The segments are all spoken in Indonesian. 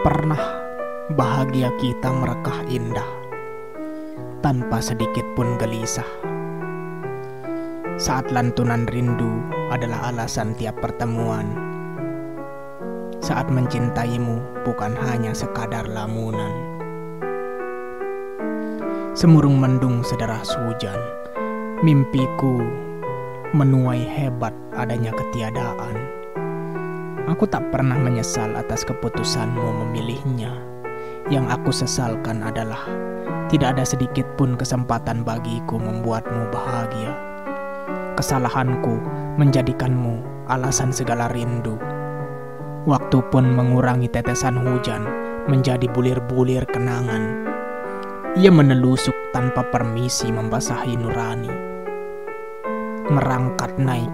Pernah bahagia kita merekah indah tanpa sedikit pun gelisah. Saat lantunan rindu adalah alasan tiap pertemuan. Saat mencintaimu bukan hanya sekadar lamunan. Semurung mendung sederas hujan, mimpiku menuai hebat adanya ketiadaan. Aku tak pernah menyesal atas keputusanmu memilihnya. Yang aku sesalkan adalah tidak ada sedikit pun kesempatan bagiku membuatmu bahagia. Kesalahanku menjadikanmu alasan segala rindu. Waktu pun mengurangi tetesan hujan menjadi bulir-bulir kenangan. Ia menelusuk tanpa permisi membasahi nurani. Merangkat naik,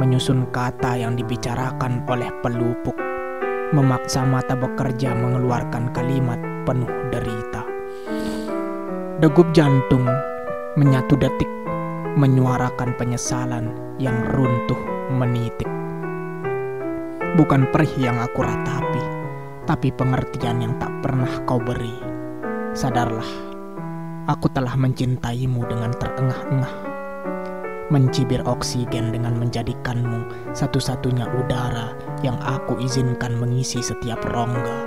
menyusun kata yang dibicarakan oleh pelupuk, memaksa mata bekerja mengeluarkan kalimat penuh derita. Degup jantung menyatu detik menyuarakan penyesalan yang runtuh menitik. Bukan perih yang aku ratapi, tapi pengertian yang tak pernah kau beri. Sadarlah, aku telah mencintaimu dengan terengah-engah. Mencibir oksigen dengan menjadikanmu satu-satunya udara yang aku izinkan mengisi setiap rongga.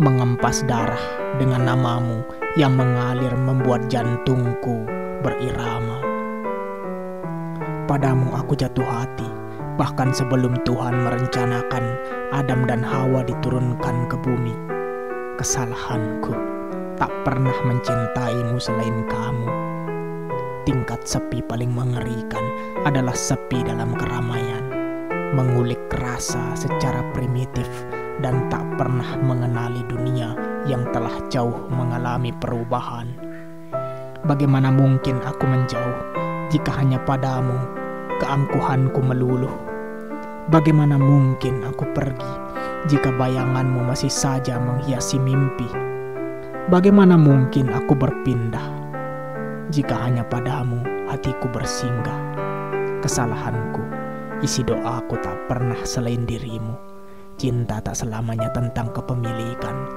Mengempas darah dengan namamu yang mengalir membuat jantungku berirama. Padamu aku jatuh hati, bahkan sebelum Tuhan merencanakan Adam dan Hawa diturunkan ke bumi. Kesalahanku tak pernah mencintaimu selain kamu. Tingkat sepi paling mengerikan adalah sepi dalam keramaian, mengulik rasa secara primitif dan tak pernah mengenali dunia yang telah jauh mengalami perubahan. Bagaimana mungkin aku menjauh jika hanya padamu keangkuhanku meluluh? Bagaimana mungkin aku pergi jika bayanganmu masih saja menghiasi mimpi? Bagaimana mungkin aku berpindah jika hanya padamu hatiku bersinggah? Kesalahanku, isi doaku tak pernah selain dirimu. Cinta tak selamanya tentang kepemilikan,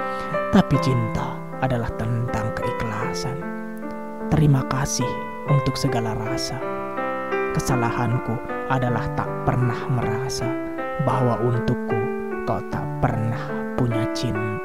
tapi cinta adalah tentang keikhlasan. Terima kasih untuk segala rasa. Kesalahanku adalah tak pernah merasa bahwa untukku kau tak pernah punya cinta.